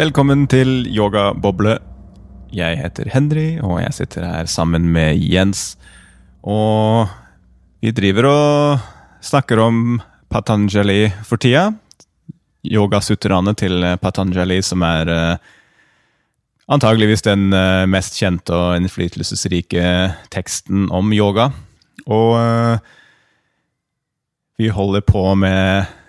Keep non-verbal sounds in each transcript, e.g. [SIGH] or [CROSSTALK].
Velkommen til Yogaboble. Jeg heter Henry, og jeg sitter her sammen med Jens. Og vi driver og snakker om Patanjali for tida. Yogasutraene til Patanjali, som er uh, antageligvis den uh, mest kjente og innflytelsesrike teksten om yoga. Og uh, vi holder på med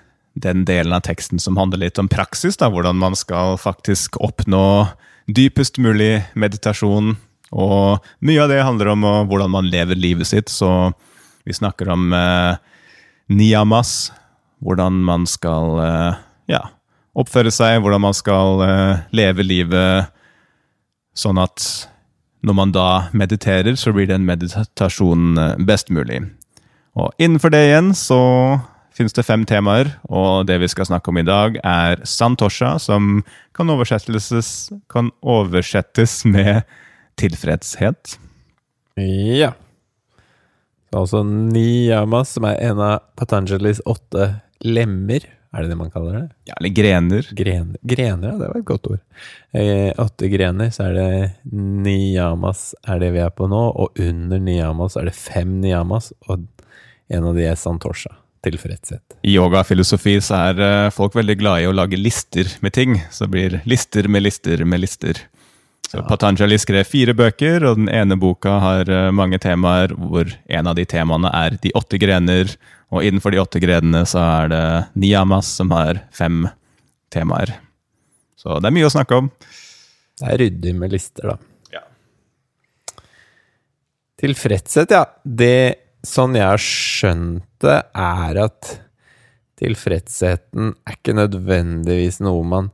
den delen av teksten som handler litt om praksis. Da, hvordan man skal faktisk oppnå dypest mulig meditasjon. Og mye av det handler om uh, hvordan man lever livet sitt. Så vi snakker om eh, niyamas, hvordan man skal eh, ja, oppføre seg, hvordan man skal eh, leve livet sånn at når man da mediterer, så blir den meditasjonen best mulig. Og innenfor det igjen så finnes det fem temaer, og det vi skal snakke om i dag, er santosha, som kan oversettes, kan oversettes med tilfredshet. Ja. Det er Altså niyamas, som er en av Patanjalis åtte lemmer. Er det det man kaller det? Ja, eller grener. Grener, grener ja, det var et godt ord. Eh, åtte grener, så er det niyamas er det vi er på nå, og under niyamas er det fem niyamas, og en av de er santosha tilfredshet. I yogafilosofi så er uh, folk veldig glade i å lage lister med ting. Så det blir lister med lister med lister. Så ja. Patanjali skrev fire bøker, og den ene boka har uh, mange temaer, hvor en av de temaene er de åtte grener. Og innenfor de åtte grenene så er det niyamas, som har fem temaer. Så det er mye å snakke om. Det er ryddig med lister, da. Ja. Tilfredshet, ja. Det sånn jeg har skjønt det, er at tilfredsheten er ikke nødvendigvis noe man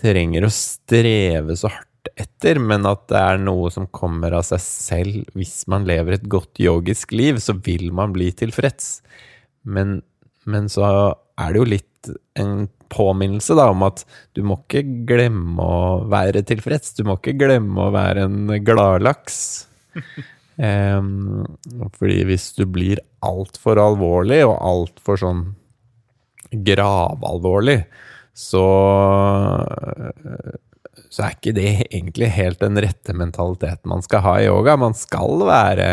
trenger å streve så hardt etter, men at det er noe som kommer av seg selv. Hvis man lever et godt yogisk liv, så vil man bli tilfreds. Men, men så er det jo litt en påminnelse da, om at du må ikke glemme å være tilfreds. Du må ikke glemme å være en gladlaks. [LAUGHS] Um, fordi hvis du blir altfor alvorlig, og altfor sånn gravalvorlig, så så er ikke det egentlig helt den rette mentaliteten man skal ha i yoga. Man skal være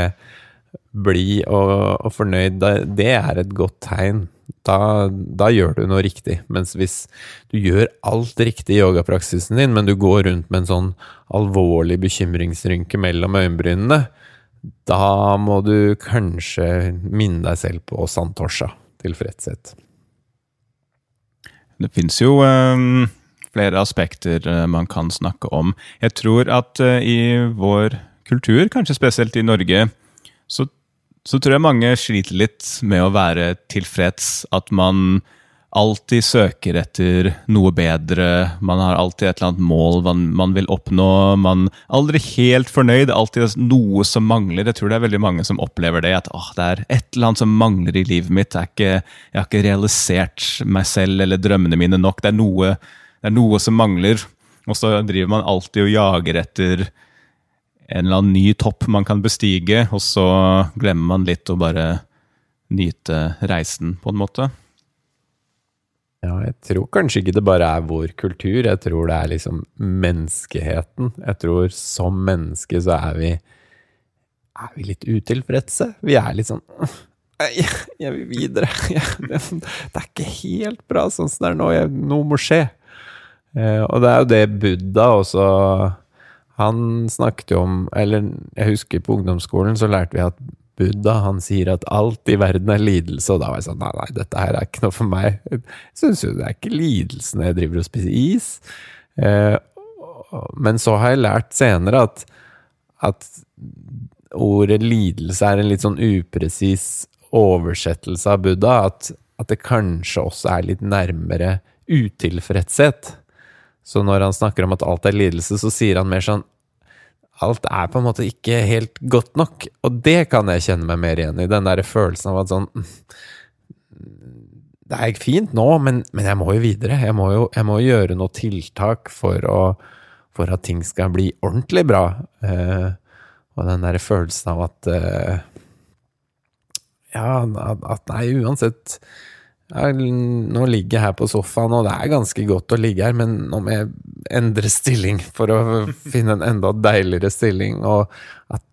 blid og, og, fornøyd. Det er et godt tegn. Da, da, gjør du noe riktig. Mens hvis du gjør alt riktig i yogapraksisen din, men du går rundt med en sånn alvorlig bekymringsrynke mellom øyenbrynene, da må du kanskje minne deg selv på Santosha, tilfredshet. Det fins jo um, flere aspekter uh, man kan snakke om. Jeg tror at uh, i vår kultur, kanskje spesielt i Norge, så, så tror jeg mange sliter litt med å være tilfreds. At man alltid søker etter noe bedre. Man har alltid et eller annet mål man, man vil oppnå. Man er aldri helt fornøyd. Alltid noe som mangler. Jeg tror det er veldig mange som opplever det. At åh, det er et eller annet som mangler i livet mitt. Ikke, jeg har ikke realisert meg selv eller drømmene mine nok. Det er noe, det er noe som mangler. Og så driver man alltid og jager etter en eller annen ny topp man kan bestige, og så glemmer man litt å bare nyte reisen, på en måte. Ja, jeg tror kanskje ikke det bare er vår kultur, jeg tror det er liksom menneskeheten. Jeg tror som menneske så er vi er vi litt utilfredse. Vi er litt sånn jeg, jeg vil videre. [LAUGHS] Jeg, det, er ikke helt bra sånn som det er nå. Jeg, noe må skje. Eh, og det er jo det Buddha også Han snakket jo om Eller jeg husker på ungdomsskolen så lærte vi at Buddha han sier at alt i verden er lidelse, og da var jeg sånn nei, nei, dette her er ikke noe for meg. Jeg syns jo det er ikke lidelse når jeg driver og spiser is. Eh, men så har jeg lært senere at, at ordet lidelse er en litt sånn upresis oversettelse av Buddha. At, at det kanskje også er litt nærmere utilfredshet. Så når han snakker om at alt er lidelse, så sier han mer sånn alt er på en måte ikke helt godt nok. Og det kan jeg kjenne meg mer igjen i. Den der følelsen av at sånn Det er fint nå, men, men jeg må jo videre. Jeg må jo jeg må gjøre noe tiltak for, å, for at ting skal bli ordentlig bra. Eh, og den der følelsen av at eh, Ja, at, at nei, uansett nå ligger jeg her på sofaen, og det er ganske godt å ligge her, men nå må jeg endre stilling for å finne en enda deiligere stilling. Og at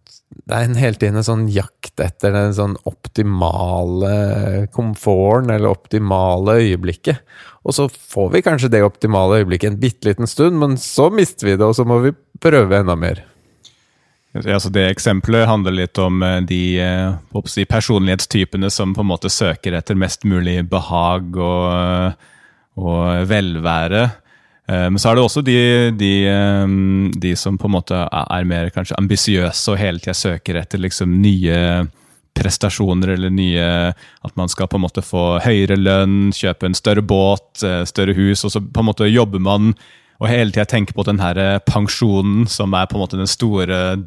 det er en hele tiden en sånn jakt etter den sånn optimale komforten, eller optimale øyeblikket. Og så får vi kanskje det optimale øyeblikket en bitte liten stund, men så mister vi det, og så må vi prøve enda mer. Altså det eksempelet handler litt om eh, de eh, si, personlighetstypene som på en måte søker etter mest mulig behag og, eh, og velvære. Men så er det også de, de, de, som på en måte er mer kanskje ambisiøse og hele tida søker etter liksom nye prestasjoner eller nye At man skal på en måte få høyere lønn, kjøpe en større båt, større hus, og så på en måte jobber man og hele tida tenke på den her eh, pensjonen som er på en måte den store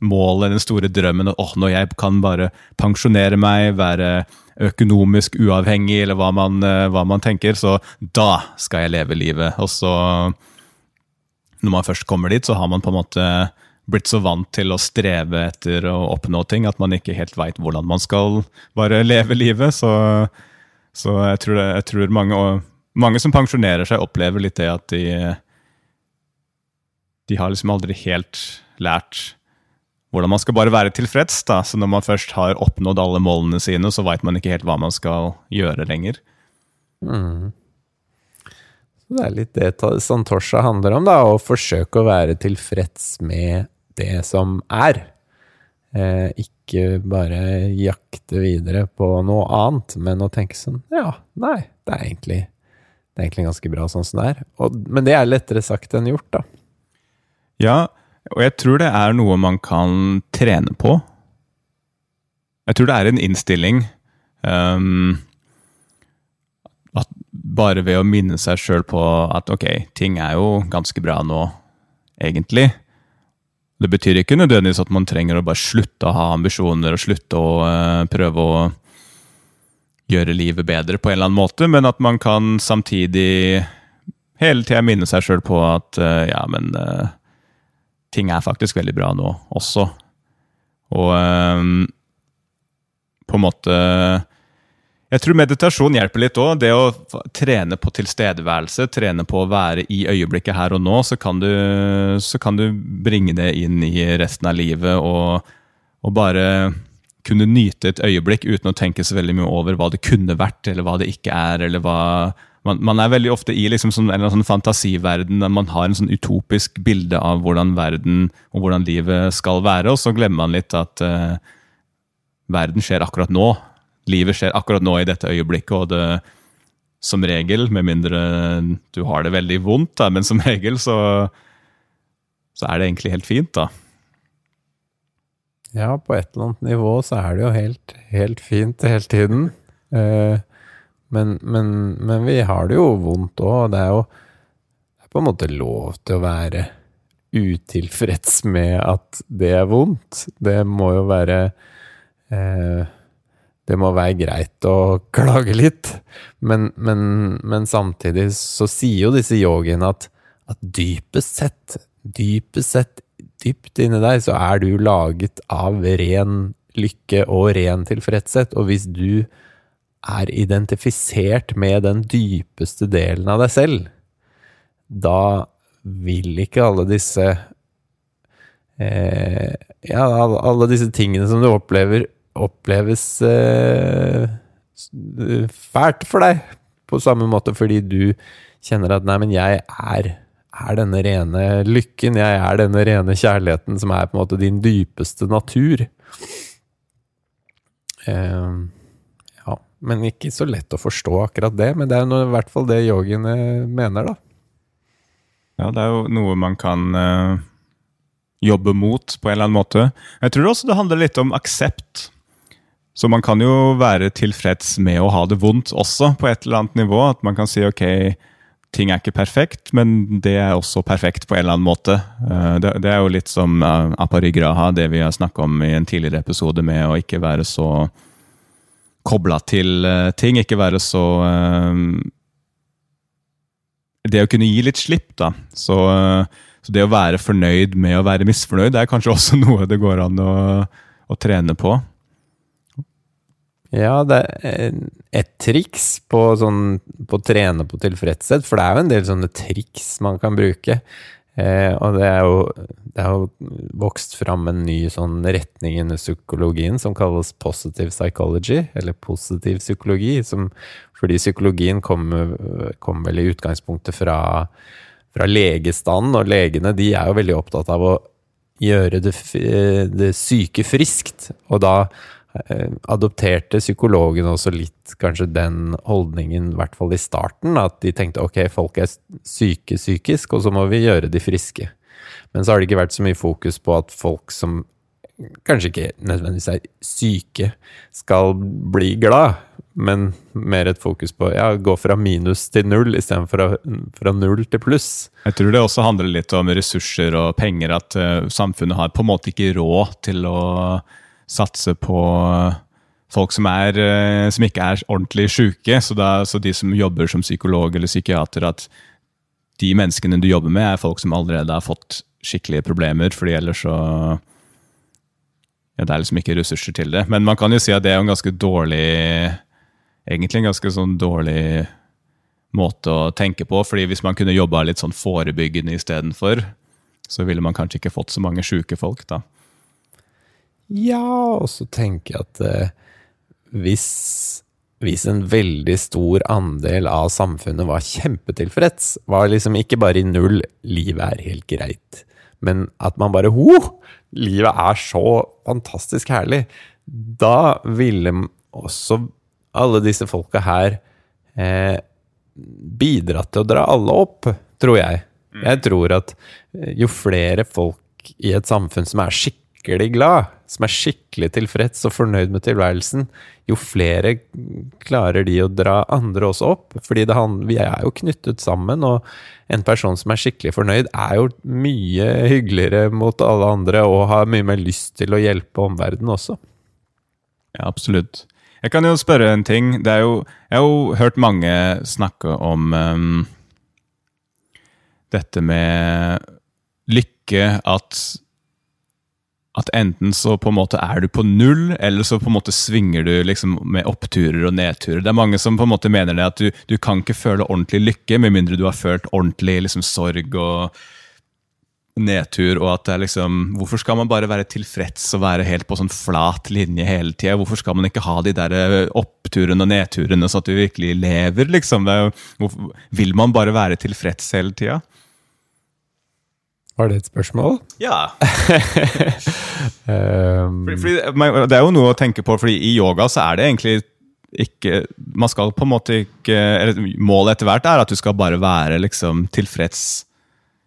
målet, den store drømmen. Åh, når jeg kan bare pensjonere meg, være økonomisk uavhengig, eller hva man, eh, hva man tenker, så da skal jeg leve livet. Og så, når man først kommer dit, så har man på en måte blitt så vant til å streve etter å oppnå ting at man ikke helt veit hvordan man skal bare leve livet. Så, så jeg, tror det, jeg tror mange, mange som pensjonerer seg, opplever litt det at de de har liksom aldri helt lært hvordan man skal bare være tilfreds. da, Så når man først har oppnådd alle målene sine, så veit man ikke helt hva man skal gjøre lenger. Mm. Så det er litt det Santosha handler om, da, å forsøke å være tilfreds med det som er. Eh, ikke bare jakte videre på noe annet, men å tenke sånn Ja, nei, det er egentlig, det er egentlig ganske bra sånn som det er. Og, men det er lettere sagt enn gjort, da. Ja, og jeg tror det er noe man kan trene på. Jeg tror det er en innstilling um, at bare ved å minne seg sjøl på at ok, ting er jo ganske bra nå, egentlig. Det betyr ikke nødvendigvis at man trenger å bare slutte å ha ambisjoner og slutte å uh, prøve å gjøre livet bedre på en eller annen måte, men at man kan samtidig hele tida minne seg sjøl på at uh, ja, men uh, ting er faktisk veldig bra nå også. Og um, på en måte Jeg tror meditasjon hjelper litt òg. Det å trene på tilstedeværelse, trene på å være i øyeblikket her og nå, så kan du, så kan du bringe det inn i resten av livet og, og bare kunne nyte et øyeblikk uten å tenke så veldig mye over hva det kunne vært, eller hva det ikke er, eller hva man, man, er veldig ofte i liksom sånn, en sånn fantasiverden der man har en sånn utopisk bilde av hvordan verden og hvordan livet skal være, og så glemmer man litt at uh, verden skjer akkurat nå. Livet skjer akkurat nå i dette øyeblikket, og det som regel, med mindre du har det veldig vondt, da, men som regel så, så er det egentlig helt fint, da. Ja, på et eller annet nivå så er det jo helt, helt fint hele tiden. Uh, men, men, men, vi har det jo vondt òg. Det er jo det er på en måte lov til å være utilfreds med at det er vondt. Det må jo være eh, Det må være greit å [LAUGHS] klage litt. Men, men, men samtidig så sier jo disse yogiene at, at dypest sett, dypest sett, dypt inni deg, så er du laget av ren lykke og ren tilfredshet. Og hvis du er identifisert med den dypeste delen av deg selv, da vil ikke alle disse eh, Ja, alle disse tingene som du opplever, oppleves eh, fælt for deg. På samme måte fordi du kjenner at 'nei, men jeg er, er denne rene lykken', jeg er denne rene kjærligheten som er på en måte din dypeste natur. Eh, men ikke så lett å forstå akkurat det. Men det er jo i hvert fall det yogiene mener, da. Ja, det er jo noe man kan uh, jobbe mot på en eller annen måte. Jeg tror også det handler litt om aksept. Så man kan jo være tilfreds med å ha det vondt også, på et eller annet nivå. At man kan si ok, ting er ikke perfekt, men det er også perfekt på en eller annen måte. Uh, det, er jo litt som aparigraha, det vi har snakka om i en tidligere episode, med å ikke være så kobla til uh, ting. Ikke være så uh, Det å kunne gi litt slipp, da. Så, uh, så, det å være fornøyd med å være misfornøyd, det er kanskje [LAUGHS] også noe det går an å, å trene på. Ja, det er et triks på, sånn, på å trene på tilfredshet, for det er jo en del sånne triks man kan bruke. Eh, og det er, jo, det er jo vokst fram en ny sånn retning innen psykologien som kalles positive psychology, eller positiv psykologi, som, fordi psykologien kommer kom vel i utgangspunktet fra, fra legestanden, og legene de er jo veldig opptatt av å gjøre det, det syke friskt, og da Eh, adopterte psykologene også litt kanskje den holdningen, i hvert fall i starten, at de tenkte ok, folk er syke psykisk, og så må vi gjøre de friske. Men så har det ikke vært så mye fokus på at folk som kanskje ikke nødvendigvis er syke, skal bli glad, men mer et fokus på ja, gå fra minus til null istedenfor fra null til pluss. Jeg tror det også handler litt om ressurser og penger, at uh, samfunnet har på en måte ikke råd til å satse på folk som, er, eh, som ikke er ordentlig sjuke. Så, så de som jobber som psykolog eller psykiater, at de menneskene du jobber med, er folk som allerede har fått skikkelige problemer, fordi ellers så ja, Det er liksom ikke ressurser til det. Men man kan jo si at det er en ganske dårlig Egentlig en ganske sånn dårlig måte å tenke på. fordi hvis man kunne jobba litt sånn forebyggende istedenfor, så ville man kanskje ikke fått så mange sjuke folk, da. Ja, og så tenker jeg at eh, hvis, hvis en veldig stor andel av samfunnet var kjempetilfreds, var liksom ikke bare i null 'livet er helt greit', men at man bare 'ho, Livet er så fantastisk herlig. Da ville også alle disse folka her eh, bidratt til å dra alle opp, tror jeg. Mm. Jeg tror at eh, jo flere folk i et samfunn som er skikkelig skikkelig glad, som er skikkelig tilfreds og fornøyd med tilværelsen, jo flere klarer de å dra andre også opp. Fordi det, vi er jo knyttet sammen, og en person som er skikkelig fornøyd, er jo mye hyggeligere mot alle andre og har mye mer lyst til å hjelpe omverdenen også. Ja, absolutt. Jeg kan jo spørre en ting. Jo, jeg har jo hørt mange snakke om um, dette med lykke, at at enten så på en måte er du på null, eller så på en måte svinger du liksom med oppturer og nedturer. Det er mange som på en måte mener det at du, du kan ikke føle ordentlig lykke med mindre du har følt ordentlig liksom sorg og nedtur, og at det er liksom Hvorfor skal man bare være tilfreds og være helt på sånn flat linje hele tida? Hvorfor skal man ikke ha de der eh, oppturene og nedturene, sånn at du virkelig lever, liksom? Er, hvorfor, vil man bare være tilfreds hele tida? Var det et spørsmål? Ja. um, [LAUGHS] fordi, fordi, det er jo noe å tenke på, fordi i yoga så er det egentlig ikke Man skal på en måte ikke eller Målet etter hvert er at du skal bare være liksom tilfreds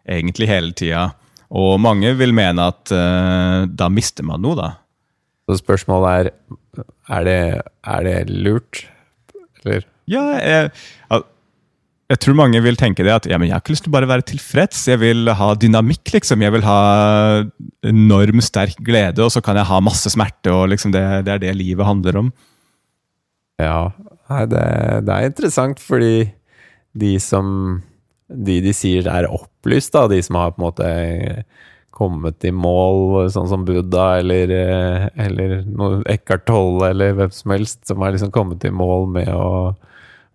egentlig hele tida. Og mange vil mene at uh, da mister man noe, da. Så spørsmålet er er det, er det lurt, eller? Ja, jeg, jeg tror mange vil tenke det at ja, men jeg har ikke lyst til å bare være tilfreds. Jeg vil ha dynamikk, liksom. Jeg vil ha enorm sterk glede, og så kan jeg ha masse smerte. og liksom det, det, er det livet handler om. Ja, det, det, er interessant, fordi de som De de sier er opplyst, da, de som har på en måte kommet i mål, sånn som Buddha eller, eller Eckhart Tolle eller hvem som helst, som har liksom kommet i mål med å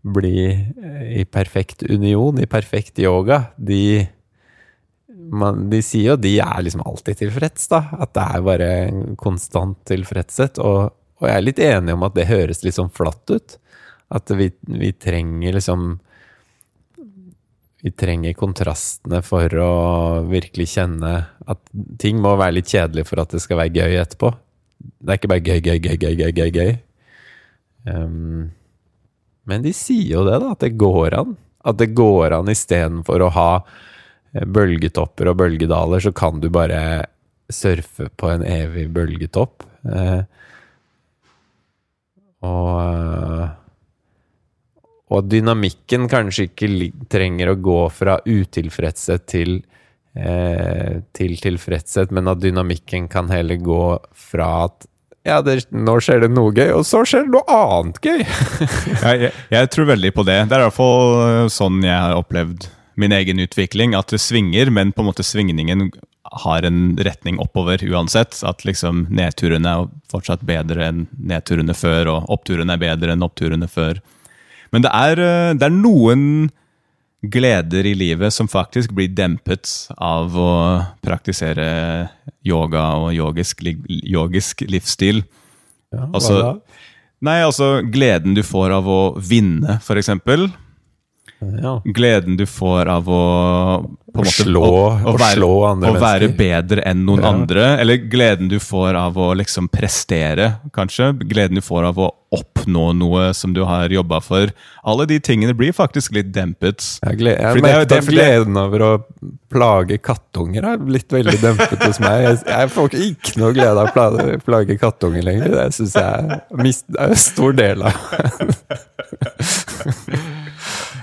bli eh, i perfekt union, i perfekt yoga, de, man, de sier jo de er liksom alltid tilfreds, da. At det er bare konstant tilfredshet. Og, og, jeg er litt enig om at det høres litt sånn flatt ut. At vi, vi trenger liksom Vi trenger kontrastene for å virkelig kjenne at ting må være litt kjedelig for at det skal være gøy etterpå. Det er ikke bare gøy, gøy, gøy, gøy, gøy, gøy. gøy. Um, men de sier jo det, da, at det går an. At det går an istedenfor å ha eh, bølgetopper og bølgedaler, så kan du bare surfe på en evig bølgetopp. Eh, og eh, og dynamikken kanskje ikke trenger å gå fra utilfredshet til, eh, til tilfredshet, men at dynamikken kan heller gå fra at ja, det, nå skjer det noe gøy, og så skjer det noe annet gøy. [LAUGHS] jeg, jeg, jeg, tror veldig på det. Det er i hvert fall sånn jeg har opplevd min egen utvikling. At det svinger, men på en måte svingningen har en retning oppover uansett. At liksom nedturene er fortsatt bedre enn nedturene før, og oppturene er bedre enn oppturene før. Men det er, eh, det er noen gleder i livet som faktisk blir dempet av å praktisere yoga og yogisk, yogisk livsstil. Ja, Altså, hva da? Nei, altså gleden du får av å vinne, f.eks. Ja. Gleden du får av å på måte, slå- å være, slå andre å være bedre enn noen Ja. andre. Eller gleden du får av å liksom prestere, kanskje. Gleden du får av å oppnå noe som du har jobba for. Alle de tingene blir faktisk litt dempet. Jeg, gled, jeg er merket at gleden over å plage kattunger har blitt veldig dempet hos meg. Jeg, jeg får ikke, noe glede av å plage, plage kattunger lenger. Det syns jeg mist, er en stor del av [LAUGHS]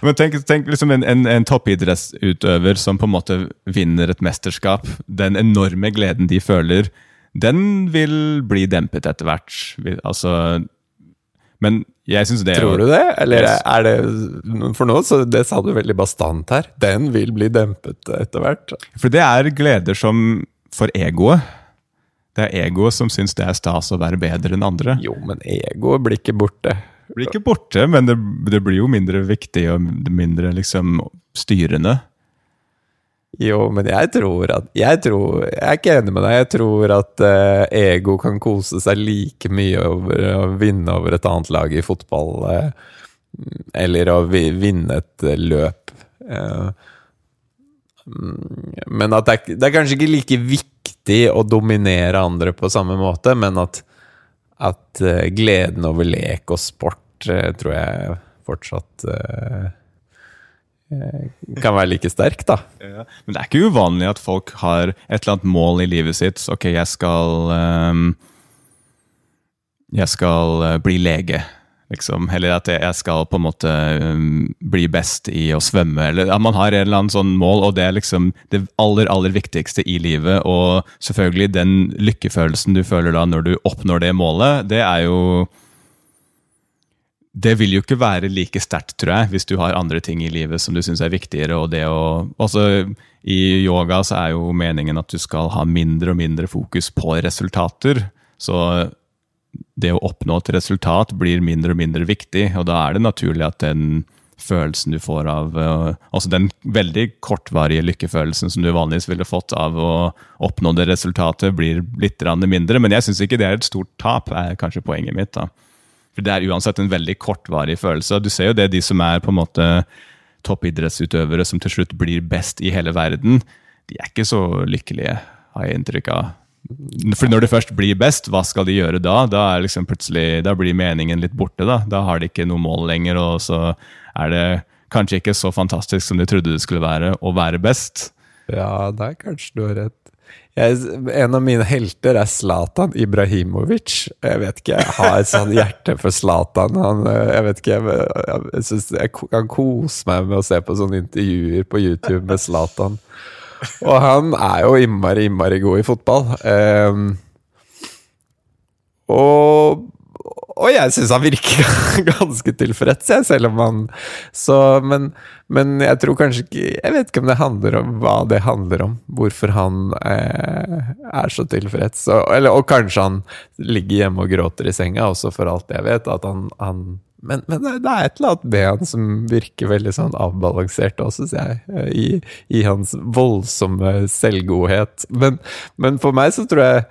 Men tenk, tenk liksom en, en, en toppidrettsutøver som på en måte vinner et mesterskap. Den enorme gleden de føler, den vil bli dempet etter hvert. Altså, men jeg syns det Tror du det? Eller er det For nå, så det sa du veldig bastant her. Den vil bli dempet etter hvert. For det er gleder som for egoet. Det er egoet som syns det er stas å være bedre enn andre. Jo, men egoet blir ikke borte. Det blir ikke borte, men det, det blir jo mindre viktig og mindre liksom styrende. Jo, men jeg tror at Jeg, tror, jeg er ikke enig med deg. Jeg tror at uh, ego kan kose seg like mye over å vinne over et annet lag i fotball, uh, eller å vi, vinne et eh, løp. Mm, men at det er, det er kanskje ikke like viktig å dominere andre på samme måte, men at, at uh, gleden over lek og sport uh, tror jeg fortsatt uh, kan være like sterk, da. Men det er ikke uvanlig at folk har et eller annet mål i livet sitt. Ok, jeg skal um, Jeg skal bli lege, liksom. Eller at jeg skal på en måte ehm, bli best i å svømme. Eller at man har en eller annen sånn mål, og det er liksom det aller, aller viktigste i livet. Og selvfølgelig den lykkefølelsen du føler da når du oppnår det målet, det er jo det vil jo ikke være like sterkt, tror jeg, hvis du har andre ting i livet som du syns er viktigere. og det å, også I yoga så er jo meningen at du skal ha mindre og mindre fokus på resultater. Så det å oppnå et resultat blir mindre og mindre viktig, og da er det naturlig at den følelsen du får av eh, Altså den veldig kortvarige lykkefølelsen som du vanligvis ville fått av å oppnå det resultatet, blir litt mindre. Men jeg syns ikke det er et stort tap, er kanskje poenget mitt. da. For Det er uansett en veldig kortvarig følelse. Du ser jo det, de som er på en måte toppidrettsutøvere som til slutt blir best i hele verden, de er ikke så lykkelige, har jeg inntrykk av. For når det først blir best, hva skal de gjøre da? Da, liksom da blir meningen litt borte. Da Da har de ikke noe mål lenger, og så er det kanskje ikke så fantastisk som de trodde det skulle være å være best. Ja, der kanskje du har rett. Jeg, en av mine helter er Zlatan Ibrahimovic. Jeg vet ikke, jeg har et sånt hjerte for Zlatan. Han, eh, jeg vet ikke, jeg, jeg, jeg, jeg kan kose meg med å se på sånne intervjuer på YouTube med Zlatan. Og han er jo innmari, innmari god i fotball. Um, og, og jeg syns han virker [LAUGHS] ganske tilfreds, jeg, selv om han så, men, men jeg tror kanskje ikke Jeg vet ikke om det handler om hva det handler om. Hvorfor han eh, er så tilfreds. Og, eller, og kanskje han ligger hjemme og gråter i senga, også for alt jeg vet. At han, han men, men det er et eller annet med han som virker veldig sånn avbalansert òg, syns jeg. eh, I, I hans voldsomme selvgodhet. Men, men for meg så tror jeg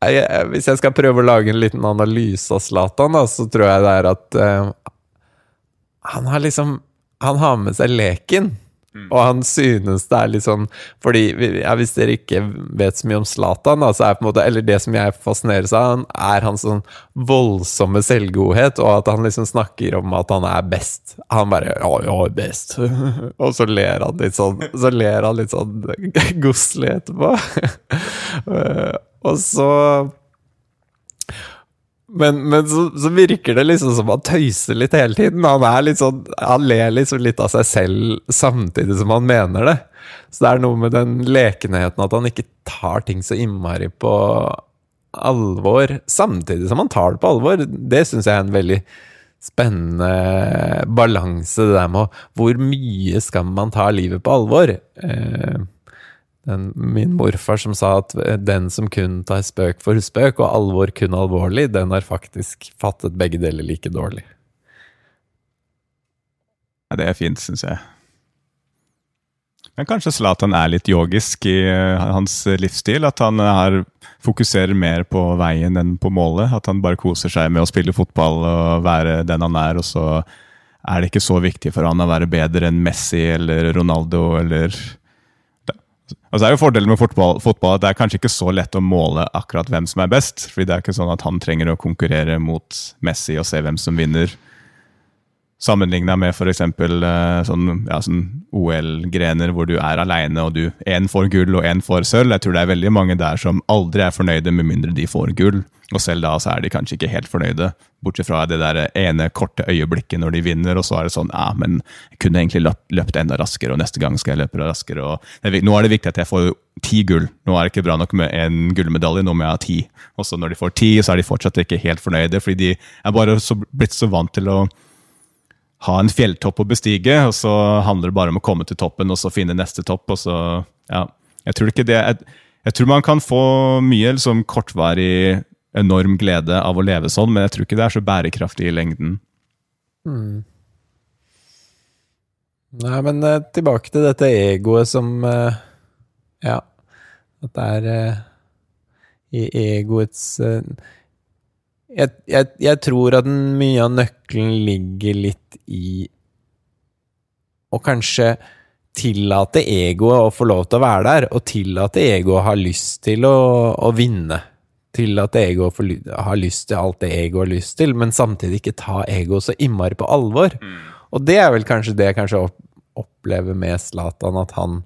jeg, hvis jeg skal prøve å lage en liten analyse av Zlatan, så tror jeg det er at uh, han har liksom Han har med seg leken. Og han synes det er litt sånn Fordi ja, Hvis dere ikke vet så mye om Zlatan, altså måte Eller det som jeg fascineres av, han er hans sånn voldsomme selvgodhet, og at han liksom snakker om at han er best. Han bare 'Ja, er best'. [LAUGHS] og så ler han litt sånn Så ler han litt sånn [LAUGHS] godslig etterpå. [LAUGHS] Eh, og så men, men så, så virker det liksom som han tøyser litt hele tiden. Han er litt sånn Han ler liksom litt av seg selv samtidig som han mener det. Så det er noe med den lekenheten at han ikke tar ting så innmari på alvor, samtidig som han tar det på alvor. Det syns jeg er en veldig spennende balanse, det der med Hvor mye skal man ta livet på alvor? Eh, den, min morfar som sa at den som kun tar spøk for spøk og alvor kun alvorlig, den har faktisk fattet begge deler like dårlig. Ja, det er fint, syns jeg. Men kanskje Zlatan er litt yogisk i uh, hans livsstil? At han er, fokuserer mer på veien enn på målet? At han bare koser seg med å spille fotball og være den han er, og så er det ikke så viktig for han å være bedre enn Messi eller Ronaldo eller Altså er jo Fordelen med fotball, fotball at det er kanskje ikke så lett å måle akkurat hvem som er best. fordi det er ikke sånn at han trenger å konkurrere mot Messi og se hvem som vinner. Sammenligna med f.eks. Uh, sånn, ja, sånn OL-grener hvor du er aleine og du én får gull og én får sølv. Jeg tror det er veldig mange der som aldri er fornøyde med mindre de får gull. Og selv da så er de kanskje ikke helt fornøyde, bortsett fra det der ene korte øyeblikket når de vinner, og så er det sånn ja, men jeg kunne egentlig løpt, løpt enda raskere, og neste gang skal jeg løpe raskere. og Nå er det viktig at jeg får ti gull. Nå er det ikke bra nok med en gullmedalje, nå må jeg ha ti. Og så når de får ti, så er de fortsatt ikke helt fornøyde, fordi de er bare så, blitt så vant til å ha en fjelltopp å bestige, og så handler det bare om å komme til toppen og så finne neste topp. og så, ja, Jeg tror ikke det, jeg, jeg tror man kan få mye liksom, kortvarig enorm glede av å leve sånn, men jeg tror ikke det er så bærekraftig i lengden. Mm. Nei, men uh, tilbake til dette egoet som uh, Ja, at det er uh, i egoets jeg, jeg, jeg, tror at mye av nøkkelen ligger litt i å kanskje tillate egoet å få lov til å være der, og tillate egoet å ha lyst til å, å vinne. Tillate egoet å ha lyst til alt det egoet har lyst til, men samtidig ikke ta egoet så innmari på alvor. Mm. Og det er vel kanskje det jeg kanskje opplever med Zlatan, at han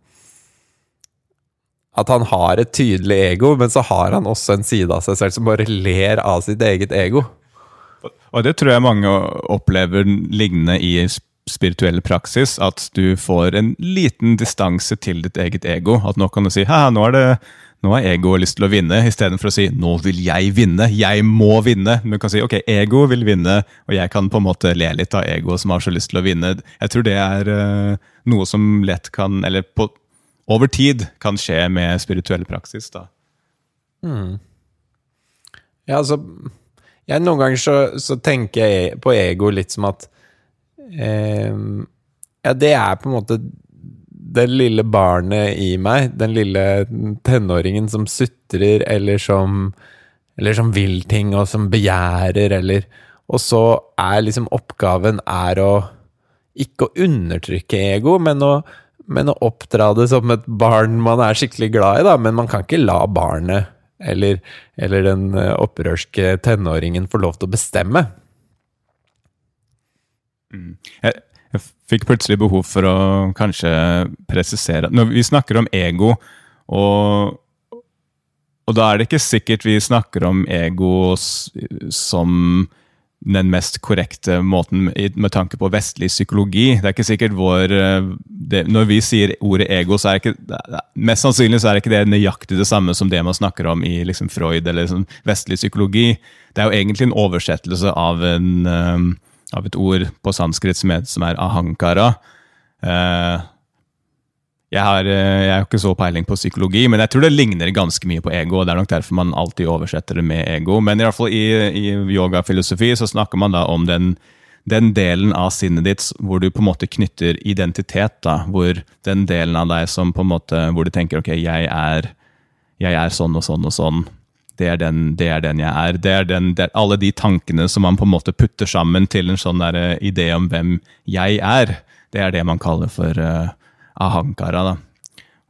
at han har et tydelig ego, men så har han også en side av seg selv som bare ler av sitt eget ego. Og det tror jeg mange opplever lignende i spirituell praksis. At du får en liten distanse til ditt eget ego. At nå kan du si Hæ, nå nå har egoet lyst til å vinne, istedenfor å si 'nå vil jeg vinne', 'jeg må vinne'. Men Du kan si 'ok, ego vil vinne', og jeg kan på en måte le litt av egoet som har så lyst til å vinne. Jeg tror det er uh, noe som lett kan, eller på over tid kan skje med spirituell praksis. da. Mm. Ja, altså jeg, Noen ganger så, så, tenker jeg på ego litt som at eh, Ja, det er på en måte det lille barnet i meg, den lille tenåringen som sutrer, eller som, eller som vil ting, og som begjærer, eller Og så er liksom oppgaven er å ikke å undertrykke ego, men å men å oppdra det som et barn man er skikkelig glad i, da. Men man kan ikke la barnet eller, eller den eh, opprørske tenåringen få lov til å bestemme. Mm. Jeg, jeg, fikk plutselig behov for å kanskje presisere Når vi snakker om ego, og, og da er det ikke sikkert vi snakker om ego som den mest korrekte måten med tanke på vestlig psykologi. Det er ikke sikkert vår eh, det, Når vi sier ordet ego, så er det ikke Mest sannsynlig så er det ikke det nøyaktig det samme som det man snakker om i liksom Freud eller liksom vestlig psykologi. Det er jo egentlig en oversettelse av, en, um, av et ord på sanskrit som, er ahankara. Jeg, har, eh, jeg har ikke så peiling på psykologi, men jeg tror det ligner ganske mye på ego. og Det er nok derfor man alltid oversetter det med ego. Men i, hvert fall i, i yogafilosofi så snakker man da om den, den, delen av sinnet ditt hvor du på en måte knytter identitet. da, Hvor den delen av deg som på en måte, hvor du tenker ok, jeg er, jeg er sånn og sånn og sånn. Det er den, det er den jeg er. Det er, den, det er, alle de tankene som man på en måte putter sammen til en sånn der eh, idé om hvem jeg er. Det er det man kaller for uh, ahankara. Da.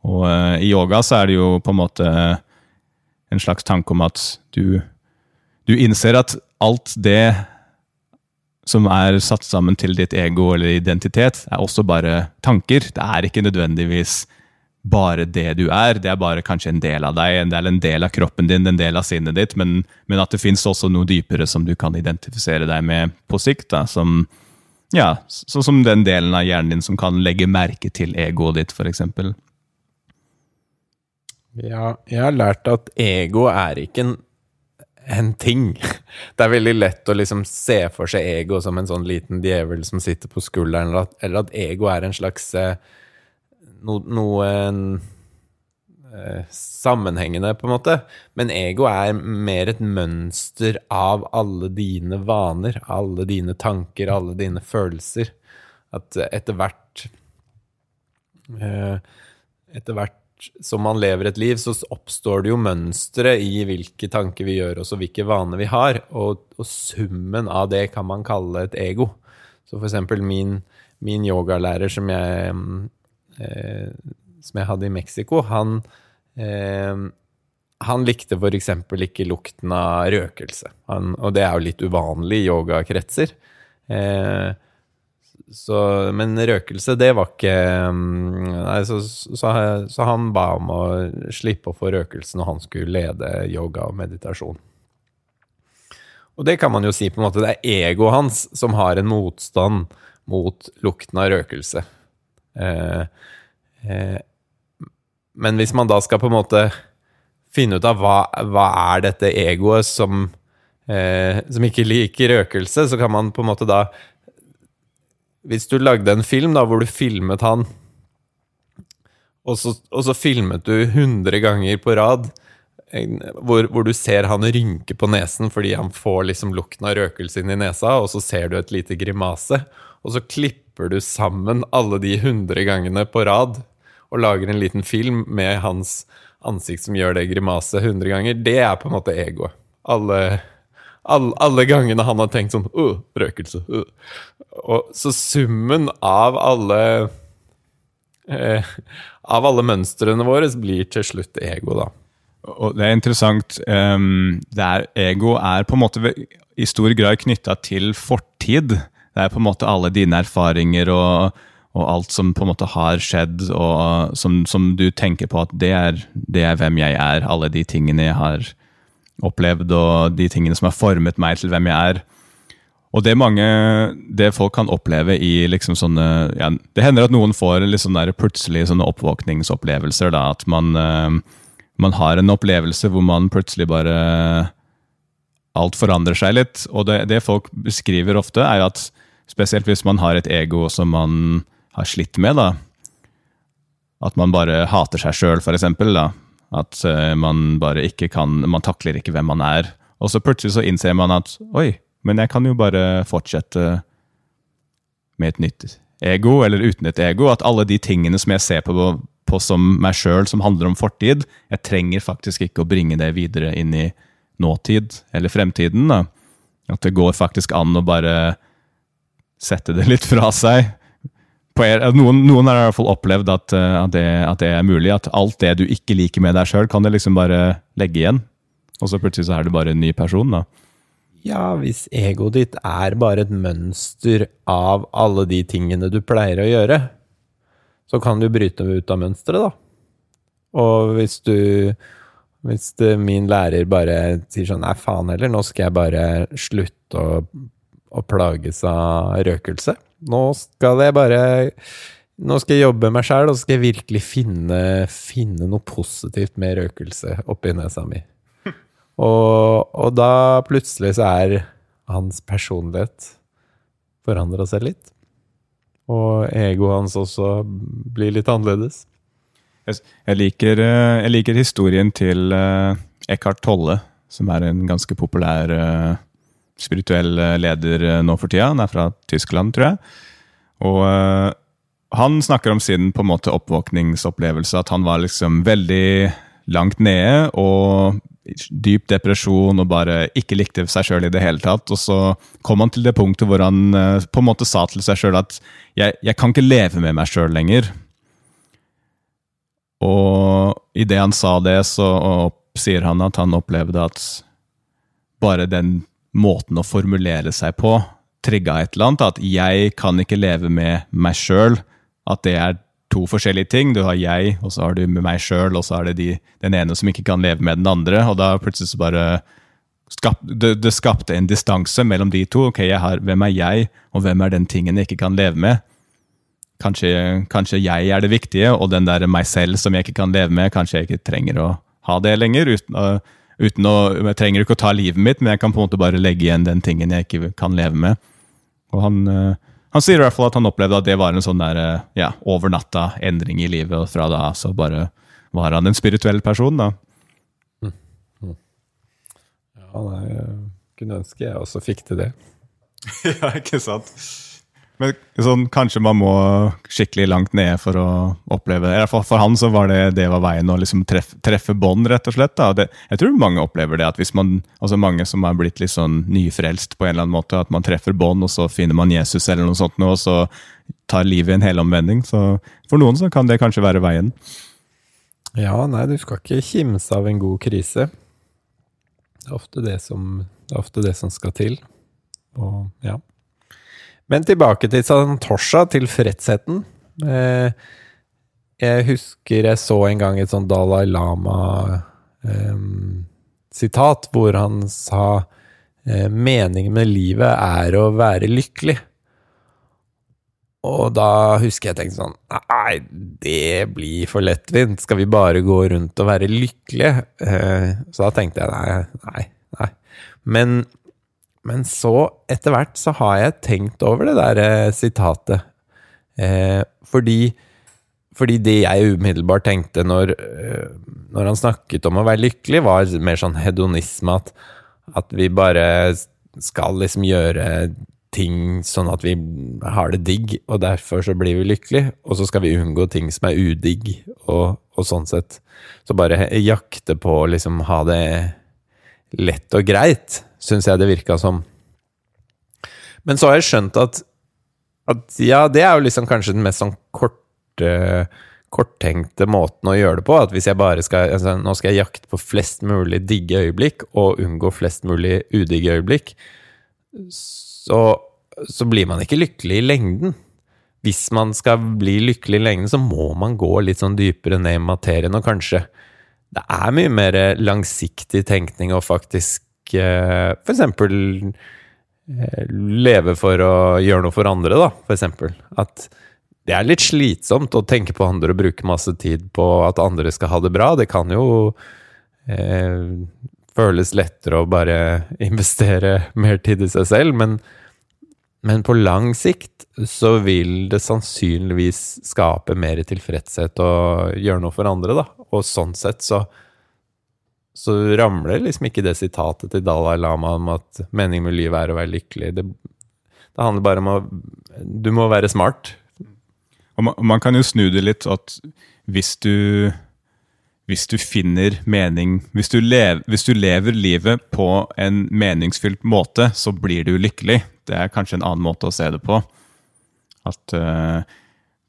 Og uh, i yoga så er det jo på en måte en slags tanke om at du, du innser at alt det som er satt sammen til ditt ego eller identitet, er også bare tanker. Det er ikke nødvendigvis bare det du er. Det er bare kanskje en del av deg, det er en del av kroppen din, en del av sinnet ditt, men, men at det fins også noe dypere som du kan identifisere deg med på sikt. Da, som, ja, sånn som den delen av hjernen din som kan legge merke til egoet ditt, f.eks. Ja, jeg har lært at ego er ikke en, en, ting. [LAUGHS] Det er veldig lett å liksom se for seg ego som en sånn liten djevel som sitter på skulderen, eller at, eller at ego er en slags eh, no, noe sammenhengende, på en måte. Men ego er mer et mønster av alle dine vaner, alle dine tanker, alle dine følelser. At etter hvert eh, Etter hvert som man lever et liv, så oppstår det jo mønstre i hvilke tanker vi gjør oss, og hvilke vaner vi har. Og, og summen av det kan man kalle et ego. Så for eksempel min, min yogalærer som jeg eh, som jeg hadde i Mexico, han, eh, han likte f.eks. ikke lukten av røkelse. Han, og det er jo litt uvanlig i yogakretser. Eh, men røkelse, det var ikke Nei, så, så, så, han ba om å slippe å få røkelse når han skulle lede yoga og meditasjon. Og det kan man jo si på en måte, det er egoet hans som har en motstand mot lukten av røkelse. Eh, eh, men hvis man da skal på en måte finne ut av hva, hva er dette egoet som, eh, som ikke liker røkelse, så kan man på en måte da Hvis du lagde en film da, hvor du filmet han, og så, og så filmet du 100 ganger på rad hvor, hvor, du ser han rynke på nesen fordi han får liksom lukten av røkelse inn i nesa, og så ser du et lite grimase, og så klipper du sammen alle de 100 gangene på rad og lager en liten film med hans ansikt som gjør det grimaset 100 ganger, det er på en måte egoet. Alle, alle, alle, gangene han har tenkt sånn uh, røkelse. Uh. Og, så summen av alle eh, Av alle mønstrene våre blir til slutt ego, da. Og det er interessant. Um, det er, ego er på en måte i stor grad knytta til fortid. Det er på en måte alle dine erfaringer og og alt som på en måte har skjedd, og som, som du tenker på at det er, det er, hvem jeg er. Alle de tingene jeg har opplevd, og de tingene som har formet meg til hvem jeg er. Og det mange, det folk kan oppleve i liksom sånne ja, Det hender at noen får liksom der plutselig sånne oppvåkningsopplevelser. da, At man, uh, man har en opplevelse hvor man plutselig bare Alt forandrer seg litt. Og det, det folk beskriver ofte, er at spesielt hvis man har et ego som man har slitt med. da. At man bare hater seg sjøl, f.eks. At uh, man bare ikke kan Man takler ikke hvem man er. Og så plutselig så innser man at oi, men jeg kan jo bare fortsette med et nytt ego, eller uten et ego. At alle de tingene som jeg ser på, på som meg sjøl, som handler om fortid, jeg trenger faktisk ikke å bringe det videre inn i nåtid eller fremtiden. da. At det går faktisk an å bare sette det litt fra seg noen, noen, har i hvert fall opplevd at, eh, at, det, at, det, er mulig. At alt det du ikke liker med deg sjøl, kan du liksom bare legge igjen. Og så plutselig så er du bare en ny person, da. Ja, hvis egoet ditt er bare et mønster av alle de tingene du pleier å gjøre, så kan du bryte ut av mønsteret, da. Og hvis du Hvis det, min lærer bare sier sånn Nei, faen heller, nå skal jeg bare slutte å, å plages av røkelse nå skal jeg bare Nå skal jeg jobbe meg sjæl, og så skal jeg virkelig finne, finne noe positivt med røkelse oppi nesa mi. Og, og, da plutselig så er hans personlighet forandra seg litt. Og egoet hans også blir litt annerledes. Jeg liker, eh, jeg liker historien til eh, Eckhart Tolle, som er en ganske populær eh, spirituell eh, leder eh, nå for tida. Han er fra Tyskland, tror jeg. Og uh, han snakker om sin på en måte oppvåkningsopplevelse. At han var liksom veldig langt nede og dyp depresjon og bare ikke likte seg sjøl i det hele tatt. Og så kom han til det punktet hvor han på en måte sa til seg sjøl at jeg, jeg, kan ikke leve med meg sjøl lenger. Og idet han sa det, så sier han at han opplevde at bare den måten å formulere seg på trigga et eller annet. At jeg kan ikke leve med meg sjøl. At det er to forskjellige ting. Du har jeg, og så har du med meg sjøl, og så er det de, den ene som ikke kan leve med den andre. Og da plutselig så bare skap, det, det, skapte en distanse mellom de to. Ok, har, Hvem er jeg, og hvem er den tingen jeg ikke kan leve med? Kanskje, kanskje jeg er det viktige, og den der meg selv som jeg ikke kan leve med, kanskje jeg ikke trenger å ha det lenger. uten å uten å, Jeg trenger ikke å ta livet mitt, men jeg kan på en måte bare legge igjen den tingen jeg ikke kan leve med. Og han, eh, han sier i hvert fall at han opplevde at det var en sånn der, eh, ja, over natta endring i livet, og fra da så bare var han en spirituell person, da. Ja, nei, jeg kunne ønske jeg også fikk til det. [LAUGHS] ja, ikke sant? Men sånn, kanskje man må skikkelig langt nede for å oppleve det. For, For han så var det det var veien å liksom treffe, treffe bånd, rett og slett. Det, jeg tror mange opplever det. at hvis man, altså Mange som er blitt litt sånn nyfrelst på en eller annen måte. At man treffer bånd, og så finner man Jesus eller noe sånt, og så tar livet en helomvending. Så for noen så kan det kanskje være veien. Ja, nei, du skal ikke kimse av en god krise. Det er ofte det som, det ofte det som skal til. Og ja. Men tilbake til Santosha, tilfredsheten. fredsheten. jeg husker jeg så en gang et sånn Dalai Lama-sitat, eh, hvor han sa eh, meningen med livet er å være lykkelig. Og da husker jeg tenkte sånn Nei, det blir for lettvint. Skal vi bare gå rundt og være lykkelige? Eh, så da tenkte jeg nei, nei, nei. Men men så, etter hvert, så har jeg tenkt over det der eh, sitatet. Eh, fordi, fordi det jeg umiddelbart tenkte når, eh, når, han snakket om å være lykkelig, var mer sånn hedonisme. At, at vi bare skal liksom gjøre ting sånn at vi har det digg, og derfor så blir vi lykkelige. Og så skal vi unngå ting som er udigg, og, og sånn sett. Så bare jakte på å liksom ha det lett og greit syns jeg det virka som. Men så har jeg skjønt at, at ja, det er jo liksom kanskje den mest sånn korte korttenkte måten å gjøre det på. At hvis jeg bare skal altså, Nå skal jeg jakte på flest mulig digge øyeblikk og unngå flest mulig udigge øyeblikk. Så, så, blir man ikke lykkelig i lengden. Hvis man skal bli lykkelig i lengden, så må man gå litt sånn dypere ned i materien, og kanskje Det er mye mer langsiktig tenkning å faktisk ikke eksempel eh, leve for å gjøre noe for andre, da, eksempel. At det er litt slitsomt å tenke på andre og bruke masse tid på at andre skal ha det bra. Det kan jo eh, føles lettere å bare [LAUGHS] investere mer tid i seg selv, men, men på lang sikt så vil det sannsynligvis skape mer tilfredshet å gjøre noe for andre, da. Og sånn sett så så ramler liksom ikke det sitatet til Dalai Lama om at meningen med livet er å være lykkelig. Det, det handler bare om å Du må være smart. Og man, man, kan jo snu det litt at hvis du hvis du finner mening hvis du, lever, hvis du, lever, livet på en meningsfylt måte, så blir du lykkelig. Det er kanskje en annen måte å se det på. At uh,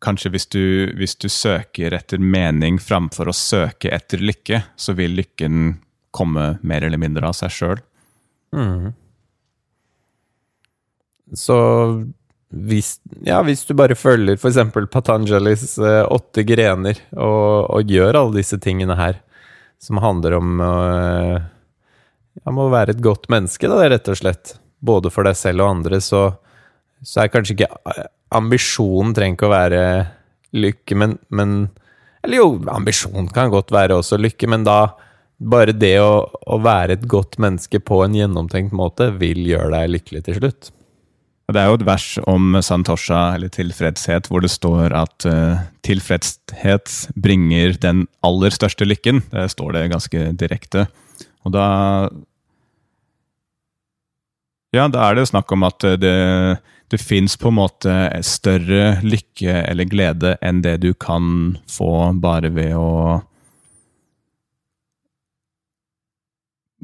kanskje hvis du, hvis du, søker etter mening framfor å søke etter lykke, så vil lykken komme mer eller mindre av seg sjøl. Mm. Så hvis, ja, hvis du bare følger f.eks. Patanjalis eh, åtte grener og, og, gjør alle disse tingene her, som handler om eh, å være et godt menneske, da, rett og slett, både for deg selv og andre, så, så er kanskje ikke ambisjonen trenger ikke å være lykke, men, men Eller jo, ambisjon kan godt være også lykke, men da bare det å, å, være et godt menneske på en gjennomtenkt måte vil gjøre deg lykkelig til slutt. Det er jo et vers om santosha, eller tilfredshet, hvor det står at uh, tilfredshet bringer den aller største lykken. Det står det ganske direkte. Og da Ja, da er det snakk om at det det fins på en måte større lykke eller glede enn det du kan få bare ved å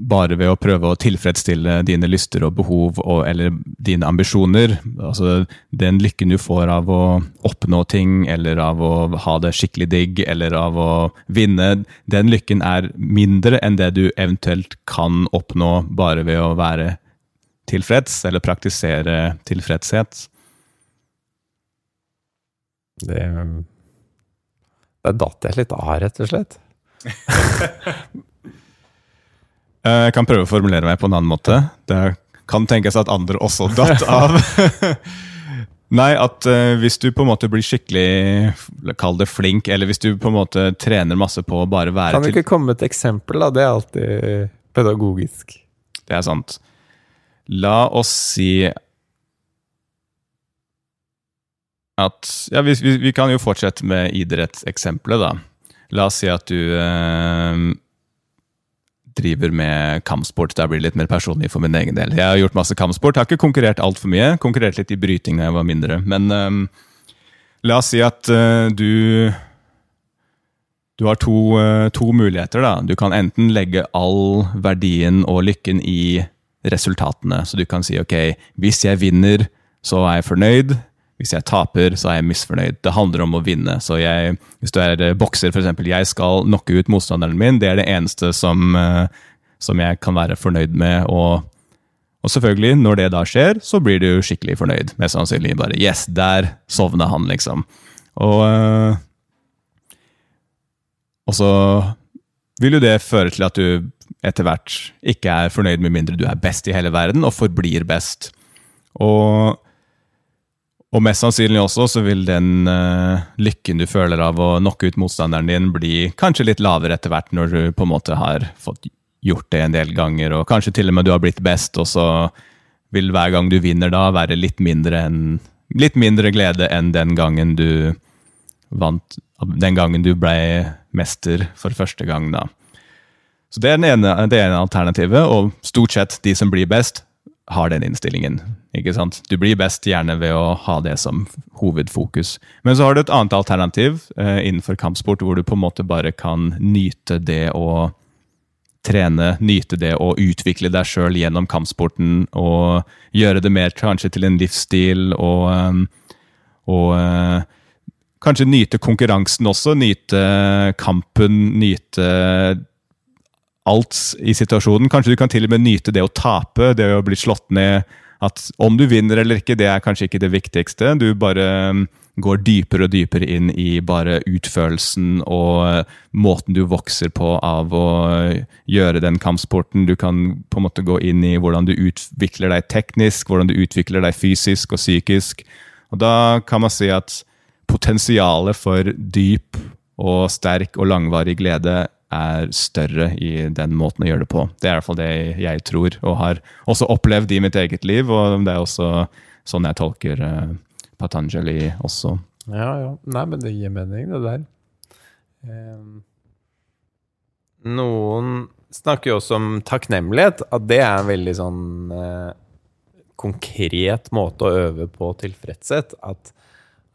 Bare ved å prøve å tilfredsstille dine lyster og behov og, eller dine ambisjoner. Altså den lykken du får av å oppnå ting, eller av å ha det skikkelig digg, eller av å vinne, den lykken er mindre enn det du eventuelt kan oppnå bare ved å være tilfreds, eller praktisere tilfredshet? Det Der datt jeg litt av, rett og slett. [LAUGHS] Eh, jeg kan prøve å formulere meg på en annen måte. Det kan tenkes at andre også datt [LAUGHS] av. [LAUGHS] Nei, at uh, hvis du på en måte blir skikkelig Kall det flink, eller hvis du på en måte trener masse på å bare være til Kan du ikke komme med et eksempel, da? Det er alltid pedagogisk. Det er sant. La oss si at Ja, vi, vi, vi kan jo fortsette med idrettseksempelet, da. La oss si at du eh, driver med kampsport. Der blir det litt mer personlig for min egen del. Jeg har gjort masse kampsport. Har ikke konkurrert altfor mye. Konkurrert litt i bryting da jeg var mindre. Men eh, la oss si at eh, du du har to, eh, to muligheter. da. Du kan enten legge all verdien og lykken i resultatene. Så du kan si ok, hvis jeg vinner, så er jeg fornøyd. Hvis jeg taper, så er jeg misfornøyd. Det handler om å vinne. Så jeg, hvis du er eh, bokser, f.eks. Jeg skal knocke ut motstanderen min. Det er det eneste som, eh, som jeg kan være fornøyd med. Og, og, selvfølgelig, når det da skjer, så blir du skikkelig fornøyd. Mest sannsynlig bare Yes, der sovna han, liksom. Og og så vil jo det føre til at du etter hvert ikke er fornøyd med mindre du er best i hele verden, og forblir best. Og, og mest sannsynlig også så vil den uh, lykken du føler av å knocke ut motstanderen din, bli kanskje litt lavere etter hvert, når du på en måte har fått gjort det en del ganger, og kanskje til og med du har blitt best, og så vil hver gang du vinner da være litt mindre, enn, litt mindre glede enn den gangen du vant Den gangen du ble mester for første gang, da. Så det er det ene, det ene alternativet, og stort sett de som blir best, har den innstillingen. ikke sant? Du blir best gjerne ved å ha det som hovedfokus. Men så har du et annet alternativ eh, innenfor kampsport, hvor du på en måte bare kan nyte det å trene, nyte det å utvikle deg sjøl gjennom kampsporten, og gjøre det mer kanskje til en livsstil, og, eh, og eh, kanskje nyte konkurransen også. Nyte kampen, nyte alt i situasjonen. Kanskje du kan til og med nyte det å tape, det å bli slått ned. At om du vinner eller ikke, det er kanskje ikke det viktigste. Du bare um, går dypere og dypere inn i bare utførelsen og måten du vokser på av å gjøre den kampsporten. Du kan på en måte gå inn i hvordan du utvikler deg teknisk, hvordan du utvikler deg fysisk og psykisk. Og da kan man si at potensialet for dyp og sterk og langvarig glede er større i den måten å gjøre det på. Det er i hvert fall det jeg tror, og har også opplevd i mitt eget liv. Og det er også sånn jeg tolker uh, Patanjali også. Ja, ja. Nei, men det gir mening, det der. Um, noen snakker jo også om takknemlighet, at det er en veldig sånn uh, konkret måte å øve på tilfredshet. At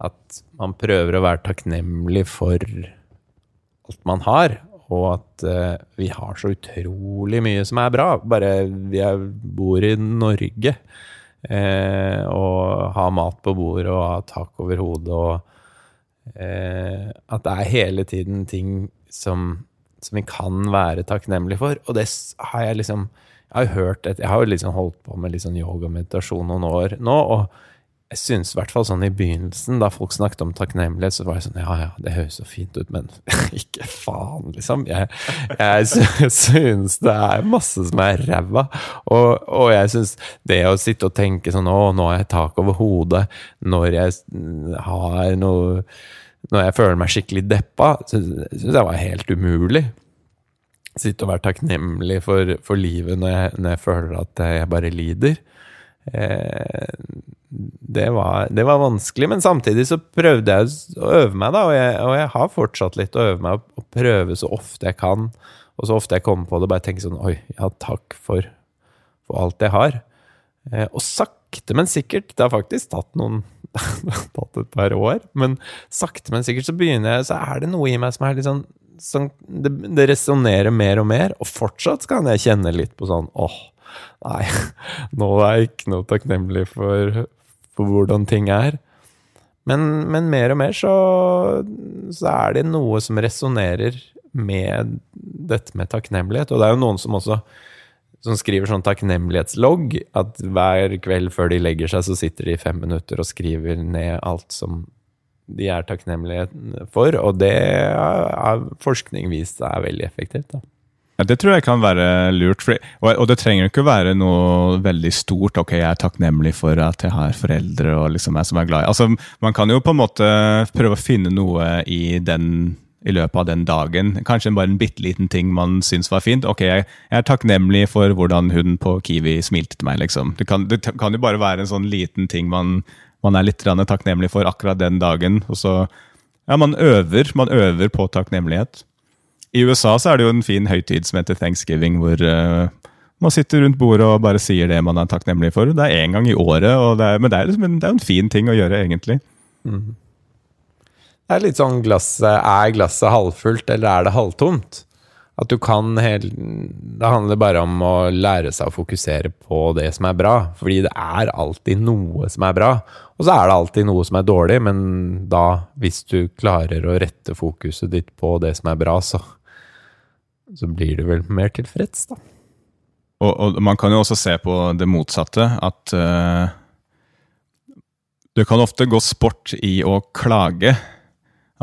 at man prøver å være takknemlig for alt man har, og at uh, vi har så utrolig mye som er bra. Bare vi er, bor i Norge uh, og har mat på bordet og har tak over hodet og uh, At det er hele tiden ting som, som vi kan være takknemlige for. Og det har jeg liksom Jeg har jo hørt et, Jeg har jo liksom holdt på med litt sånn yoga og meditasjon noen år nå. og jeg syns i hvert fall sånn i begynnelsen, da folk snakket om takknemlighet, så var jeg sånn Ja, ja, det høres så fint ut, men [LAUGHS] ikke faen, liksom. Jeg, jeg [LAUGHS] syns det er masse som er ræva. Og, og, jeg syns det å sitte og tenke sånn Å, nå har jeg tak over hodet. Når jeg har noe Når jeg føler meg skikkelig deppa, syns jeg var helt umulig. Sitte og være takknemlig for, for livet når jeg, når jeg føler at jeg bare lider. Eh, det var, det var, vanskelig, men samtidig så prøvde jeg å øve meg, da, og jeg, og jeg har fortsatt litt å øve meg å prøve så ofte jeg kan, og så ofte jeg kommer på det, bare tenke sånn Oi, ja, takk for, for alt jeg har. Eh, og sakte, men sikkert Det har faktisk tatt noen [LAUGHS] tatt et par år, men sakte, men sikkert så begynner jeg Så er det noe i meg som er litt sånn, som, Det, det resonnerer mer og mer, og fortsatt kan jeg kjenne litt på sånn åh, Nei, [LAUGHS] nå er jeg ikke noe takknemlig for, for hvordan ting er. Men, men, mer og mer så, så er det noe som resonnerer med dette med takknemlighet. Og det er jo noen som også som skriver sånn takknemlighetslogg. At hver kveld før de legger seg, så sitter de i fem minutter og skriver ned alt som de er takknemlige for. Og det har forskning vist er veldig effektivt. da. Ja, Det tror jeg kan være lurt. For, og, og, det trenger ikke være noe veldig stort. Ok, jeg er takknemlig for at jeg har foreldre og liksom jeg som er glad i altså, Man kan jo på en måte prøve å finne noe i, den, i løpet av den dagen. Kanskje bare en bitte liten ting man syns var fint. Ok, jeg, er takknemlig for hvordan hun på Kiwi smilte til meg. liksom. Det kan, det kan jo bare være en sånn liten ting man, man er litt takknemlig for akkurat den dagen. og så Ja, man øver, man øver på takknemlighet. I USA så er det jo en fin høytid som heter thanksgiving, hvor uh, man sitter rundt bordet og bare sier det man er takknemlig for. Det er én gang i året, det er, men det er, liksom en, en fin ting å gjøre, egentlig. Mm. Det er litt sånn glasset Er glasset halvfullt, eller er det halvtomt? At du kan helt Det handler bare om å lære seg å fokusere på det som er bra. Fordi det er alltid noe som er bra. Og så er det alltid noe som er dårlig, men da, hvis du klarer å rette fokuset ditt på det som er bra, så, så blir du vel mer tilfreds, da. Og, og man kan jo også se på det motsatte, at uh, det kan ofte gå sport i å klage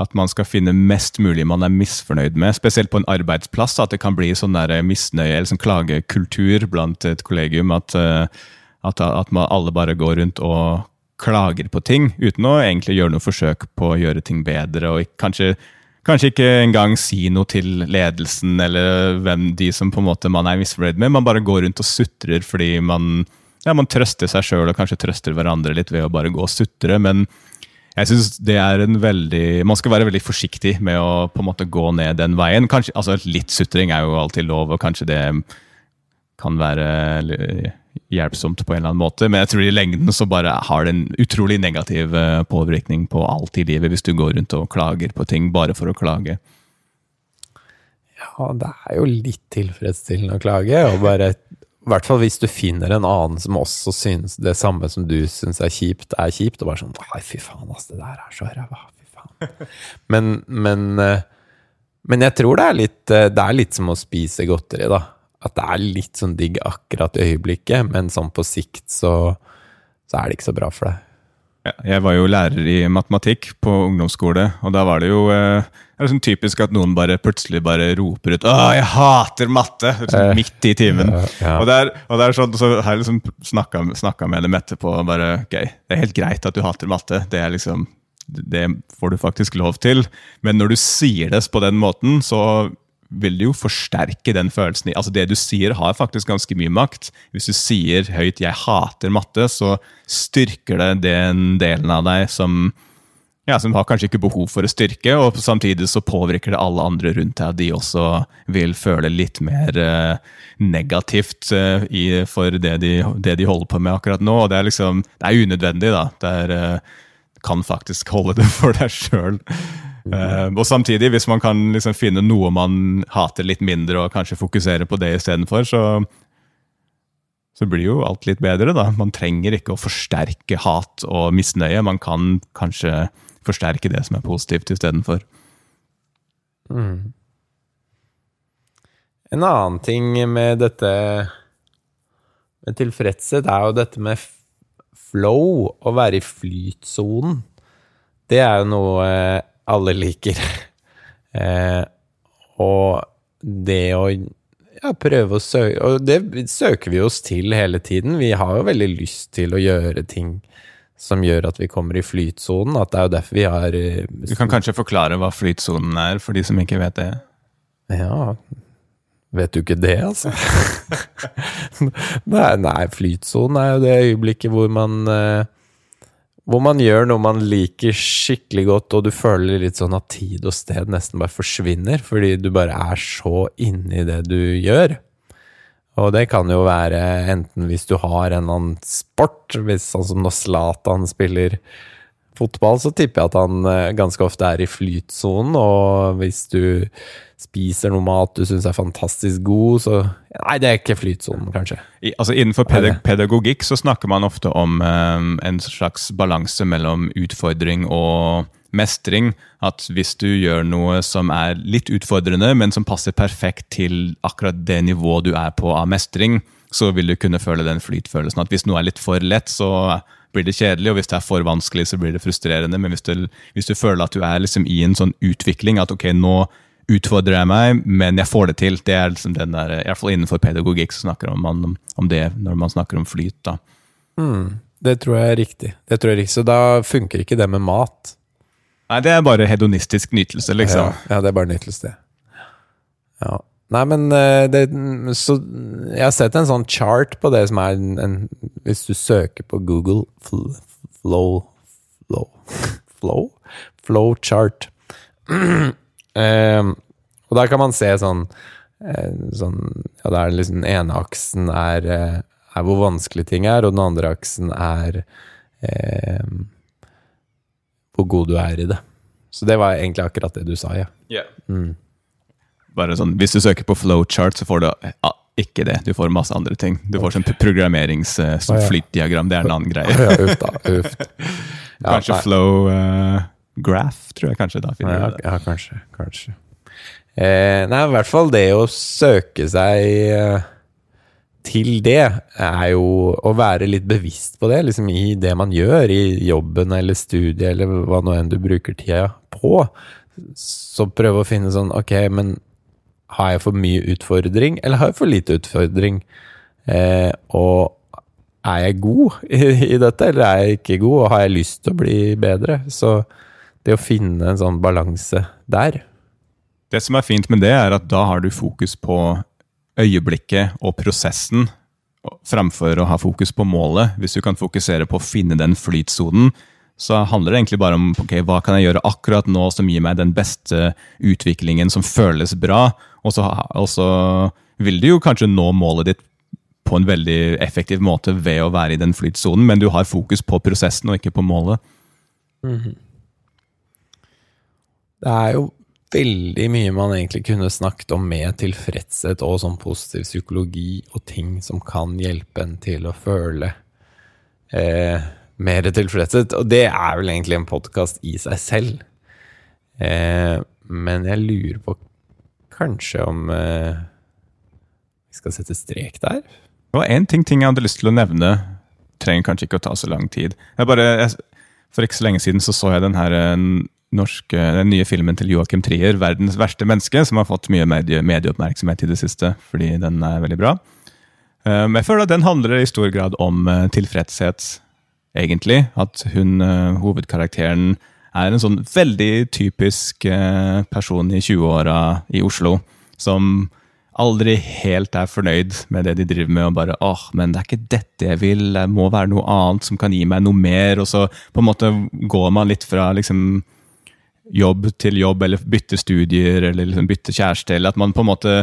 at man skal finne mest mulig man er misfornøyd med, spesielt på en arbeidsplass. At det kan bli sånn der misnøye eller sånn klagekultur blant et kollegium. At, uh, at, at alle bare går rundt og klager på ting, uten å egentlig gjøre noe forsøk på å gjøre ting bedre. og kanskje, kanskje ikke engang si noe til ledelsen eller hvem de som på en måte man er misfornøyd med. Man bare går rundt og sutrer fordi man, ja, man trøster seg sjøl og kanskje trøster hverandre litt ved å bare gå og sutre. men jeg synes det er en veldig Man skal være veldig forsiktig med å på en måte gå ned den veien. Kanskje, altså Litt sutring er jo alltid lov, og kanskje det kan være hjelpsomt på en eller annen måte, men jeg tror i lengden så bare har det en utrolig negativ eh, påvirkning på alt i livet hvis du går rundt og klager på ting bare for å klage. Ja, det er jo litt tilfredsstillende å klage, og bare i hvert fall hvis du finner en annen som også synes det samme som du syns er kjipt, er kjipt, og bare sånn Nei, fy faen, ass, det der er så ræva. Fy faen. [LAUGHS] Men, men, eh, men, jeg tror det er, litt, eh, det er litt som å spise godteri, da. At det er litt sånn digg akkurat i øyeblikket, men sånn på sikt så, så er det ikke så bra for deg. Ja, jeg var jo lærer i matematikk på ungdomsskole, og da var det jo eh, det sånn typisk at noen bare plutselig bare roper ut 'Å, jeg hater matte!' Sånn, eh, midt i timen. Ja, ja. Og, det er, sånn, så har jeg liksom snakka, snakka med dem etterpå og bare Ok, det er helt greit at du hater matte. Det er liksom det får du faktisk lov til. Men når du sier det på den måten, så vil det jo forsterke den følelsen. Altså Det du sier, har faktisk ganske mye makt. Hvis du sier høyt 'jeg hater matte', så styrker det den delen av deg som ja, som har kanskje ikke behov for å styrke, og samtidig så påvirker det alle andre rundt deg. De også vil føle litt mer eh, negativt eh, i, for det de, det de, holder på med akkurat nå. Og det er liksom, det er unødvendig, da. Det er, eh, kan faktisk holde det for deg sjøl. Og samtidig, hvis man kan liksom finne noe man hater litt mindre, og kanskje fokusere på det istedenfor, så så blir jo alt litt bedre, da. Man trenger ikke å forsterke hat og misnøye. Man kan kanskje forsterke det som er positivt, istedenfor. Mm. En annen ting med dette med tilfredshet er jo dette med flow, å være i flytsonen. Det er jo noe eh, alle liker. [LAUGHS] eh, og det å ja, prøve å søke Og det søker vi oss til hele tiden. Vi har jo veldig lyst til å gjøre ting som gjør at vi kommer i flytsonen. At det er jo derfor vi har eh, Du kan kanskje forklare hva flytsonen er, for de som ikke vet det? Ja Vet du ikke det, altså? [LAUGHS] nei, nei, flytsonen er jo det øyeblikket hvor man eh, hvor man gjør noe man liker skikkelig godt, og du føler litt sånn at tid og sted nesten bare forsvinner, fordi du bare er så inni det du gjør. Og det kan jo være enten hvis du har en eller annen sport, hvis sånn som når Zlatan spiller fotball, så tipper jeg at han eh, ganske ofte er i flytsonen, og hvis du spiser noe mat du syns er fantastisk god, så Nei, det er ikke flytsonen, kanskje. I, altså Innenfor pedag pedagogikk så snakker man ofte om um, en slags balanse mellom utfordring og mestring. At hvis du gjør noe som er litt utfordrende, men som passer perfekt til akkurat det nivået du er på av mestring, så vil du kunne føle den flytfølelsen. At hvis noe er litt for lett, så blir det kjedelig, og hvis det er for vanskelig, så blir det frustrerende. Men hvis du, hvis du føler at du er liksom i en sånn utvikling, at ok, nå utfordrer jeg meg, men jeg får det til. Det er liksom den der, i hvert fall innenfor pedagogikk så snakker man om, om det når man snakker om flyt. da. Mm, det tror jeg er riktig. Det tror jeg er riktig. Så da funker ikke det med mat. Nei, det er bare hedonistisk nytelse, liksom. Ja, ja det er bare nytelse, det. Ja. Nei, men eh, det, så Jeg har sett en sånn chart på det som er en, en Hvis du søker på Google fl, Flow Flow [LAUGHS] Flow? Flow chart. [CLEARS THROAT] Um, og der kan man se sånn, eh, sånn Ja, da er liksom den ene aksen er, eh, er, hvor vanskelig ting er, og den andre aksen er um, hvor god du er i det. Så det var egentlig akkurat det du sa, ja. Yeah. Mm. Bare sånn, Hvis du søker på flowchart, så får du ja, ikke det. Du får masse andre ting. Du får sånn programmeringsflytdiagram. Sånn uh. Det er en annen greie. Ja, uft da, uft. [LAUGHS] Kanskje nei. flow uh, Graph, tror jeg kanskje. da finner ja, du det. Ja, kanskje. kanskje. Eh, nei, i hvert fall det å søke seg eh, til det, er jo å være litt bevisst på det, liksom i det man gjør, i jobben eller studiet eller hva nå enn du bruker tida på. Så prøve å finne sånn Ok, men har jeg for mye utfordring, eller har jeg for lite utfordring? Eh, og er jeg god i, [LAUGHS] i, dette, eller er jeg ikke god, og har jeg lyst til å bli bedre? Så det å finne en sånn balanse der. Det som er fint med det, er at da har du fokus på øyeblikket og prosessen, fremfor å ha fokus på målet. Hvis du kan fokusere på å finne den flytsonen, så handler det egentlig bare om okay, hva kan jeg gjøre akkurat nå som gir meg den beste utviklingen som føles bra, og så, og så vil du jo kanskje nå målet ditt på en veldig effektiv måte ved å være i den flytsonen, men du har fokus på prosessen og ikke på målet. Mm -hmm. Det er jo veldig mye man egentlig kunne snakket om med tilfredshet og sånn positiv psykologi og ting som kan hjelpe en til å føle eh, mer tilfredshet. Og det er vel egentlig en podkast i seg selv. Eh, men jeg lurer på kanskje om eh, vi skal sette strek der? Det var én ting, ting, jeg hadde lyst til å nevne. Trenger kanskje ikke å ta så lang tid. Jeg bare, jeg, for ikke så lenge siden så, så jeg den her eh, norske, den nye filmen til Joakim Trier, 'Verdens verste menneske', som har fått mye medie, medieoppmerksomhet i det siste, fordi den er veldig bra. Um, jeg føler at den handler i stor grad om uh, tilfredshet, egentlig. At hun, uh, hovedkarakteren, er en sånn veldig typisk uh, person i 20-åra i Oslo som aldri helt er fornøyd med det de driver med, og bare åh, men det er ikke dette jeg vil, det må være noe annet som kan gi meg noe mer, og så på en måte går man litt fra liksom jobb til jobb, eller bytte studier, eller liksom bytte kjæreste, eller at man på en måte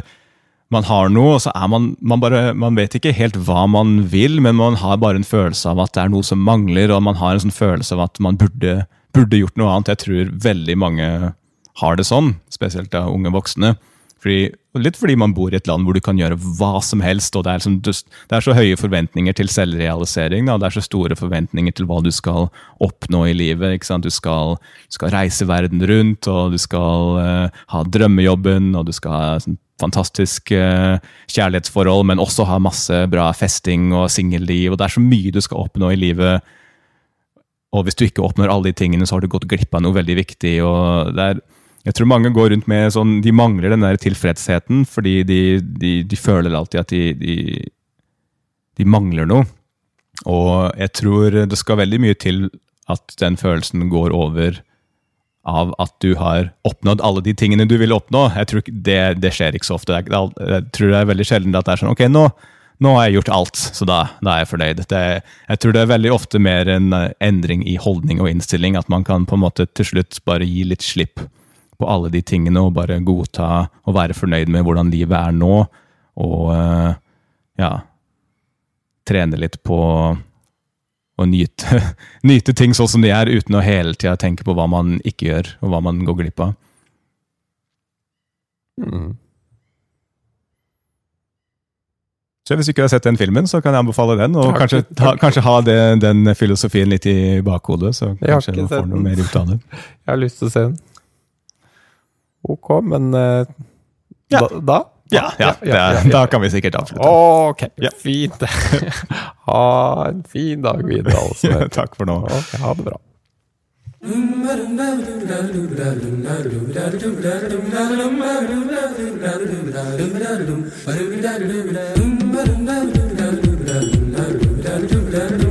man har noe, og så er man, man bare, man vet ikke helt hva man vil, men man har bare en følelse av at det er noe som mangler, og man har en sånn følelse av at man burde, burde gjort noe annet. Jeg tror veldig mange har det sånn, spesielt av unge voksne. Fordi, litt fordi man bor i et land hvor du kan gjøre hva som helst. og Det er, liksom, som, det er så høye forventninger til selvrealisering. Da. Det er så store forventninger til hva du skal oppnå i livet. Du skal, du, skal, reise verden rundt, og du skal uh, ha drømmejobben, og du skal ha sånn, fantastisk uh, kjærlighetsforhold, men også ha masse bra festing og singelliv. og Det er så mye du skal oppnå i livet. Og hvis du ikke oppnår alle de tingene, så har du gått glipp av noe veldig viktig. og det er jeg tror mange går rundt med sånn De mangler den der tilfredsheten fordi de, de, de føler alltid at de, de, mangler noe. Og jeg tror det skal veldig mye til at den følelsen går over av at du har oppnådd alle de tingene du vil oppnå. Jeg tror det, det, skjer ikke så ofte. Jeg tror det er veldig sjelden at det er sånn Ok, nå, nå har jeg gjort alt, så da, da er jeg fornøyd. Det, jeg tror det er veldig ofte mer en eh, endring i holdning og innstilling. At man kan på en måte til slutt bare gi litt slipp på alle de tingene og bare godta og være fornøyd med hvordan livet er nå, og eh, ja Trene litt på å nyte, [LAUGHS] nyte ting sånn som de er, uten å hele tida tenke på hva man ikke gjør, og hva man går glipp av. Mm. Så hvis du ikke har sett den filmen, så kan jeg anbefale den. Og kanskje, ta, kanskje, ha det, den filosofien litt i bakhodet, så kanskje du får noe mer ut av det. [LAUGHS] Jeg har lyst til å se den ok, men uh, ja. da? da? Ja, ja, er, da kan vi sikkert avslutte. Ok, fint. [LAUGHS] ha en fin dag videre, altså. [LAUGHS] takk for nå. Okay, ha det bra. Thank you.